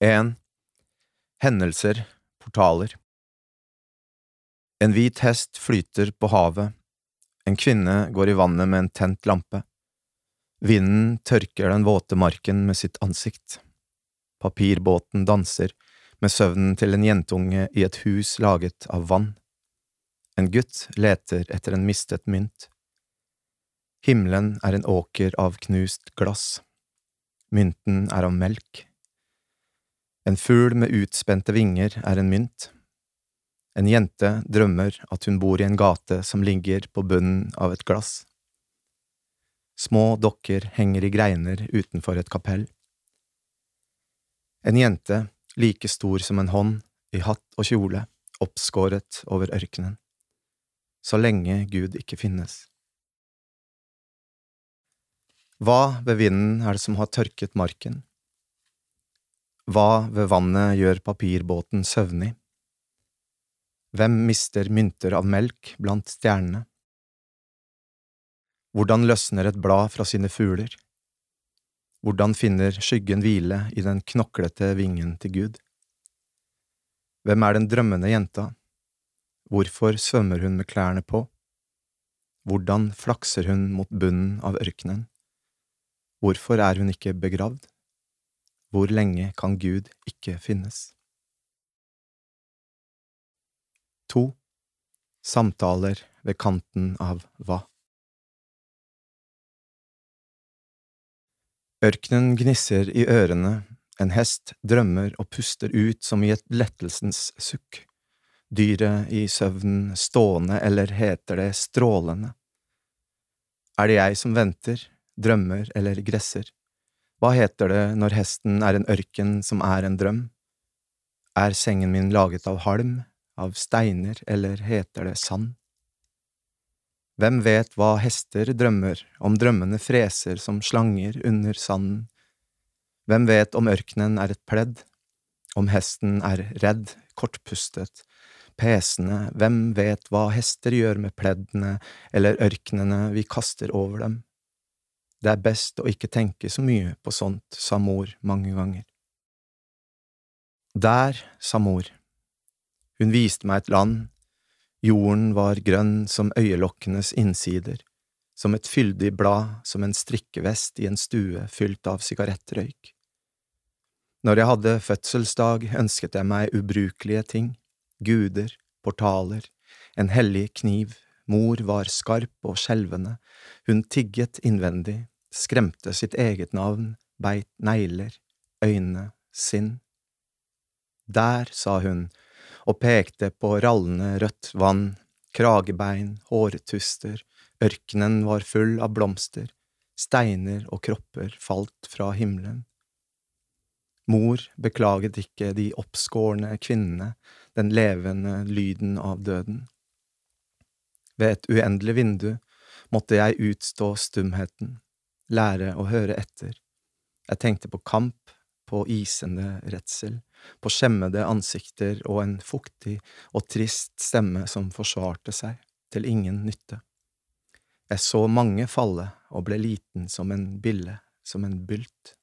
1. Hendelser, portaler En hvit hest flyter på havet, en kvinne går i vannet med en tent lampe. Vinden tørker den våte marken med sitt ansikt. Papirbåten danser med søvnen til en jentunge i et hus laget av vann. En gutt leter etter en mistet mynt. Himmelen er en åker av knust glass. Mynten er av melk. En fugl med utspente vinger er en mynt. En jente drømmer at hun bor i en gate som ligger på bunnen av et glass. Små dokker henger i greiner utenfor et kapell. En jente, like stor som en hånd, i hatt og kjole, oppskåret over ørkenen. Så lenge Gud ikke finnes. Hva ved vinden er det som har tørket marken? Hva ved vannet gjør papirbåten søvnig? Hvem mister mynter av melk blant stjernene? Hvordan løsner et blad fra sine fugler? Hvordan finner skyggen hvile i den knoklete vingen til Gud? Hvem er den drømmende jenta? Hvorfor svømmer hun med klærne på? Hvordan flakser hun mot bunnen av ørkenen? Hvorfor er hun ikke begravd? Hvor lenge kan Gud ikke finnes? To. Samtaler ved kanten av hva? Ørkenen gnisser i ørene, en hest drømmer og puster ut som i et lettelsens sukk, dyret i søvnen stående eller heter det strålende. Er det jeg som venter, drømmer eller gresser? Hva heter det når hesten er en ørken som er en drøm? Er sengen min laget av halm, av steiner, eller heter det sand? Hvem vet hva hester drømmer, om drømmene freser som slanger under sanden? Hvem vet om ørkenen er et pledd, om hesten er redd, kortpustet, pesende, hvem vet hva hester gjør med pleddene eller ørkenene vi kaster over dem? Det er best å ikke tenke så mye på sånt, sa mor mange ganger. Der, sa mor. Hun viste meg et land, jorden var grønn som øyelokkenes innsider, som et fyldig blad, som en strikkevest i en stue fylt av sigarettrøyk. Når jeg hadde fødselsdag, ønsket jeg meg ubrukelige ting, guder, portaler, en hellig kniv, Mor var skarp og skjelvende, hun tigget innvendig, skremte sitt eget navn, beit negler, øyne, sinn. Der, sa hun og pekte på rallende rødt vann, kragebein, hårtuster, ørkenen var full av blomster, steiner og kropper falt fra himmelen. Mor beklaget ikke de oppskårne kvinnene, den levende lyden av døden. Ved et uendelig vindu måtte jeg utstå stumheten, lære å høre etter. Jeg tenkte på kamp, på isende redsel, på skjemmede ansikter og en fuktig og trist stemme som forsvarte seg, til ingen nytte. Jeg så mange falle og ble liten som en bille, som en bylt.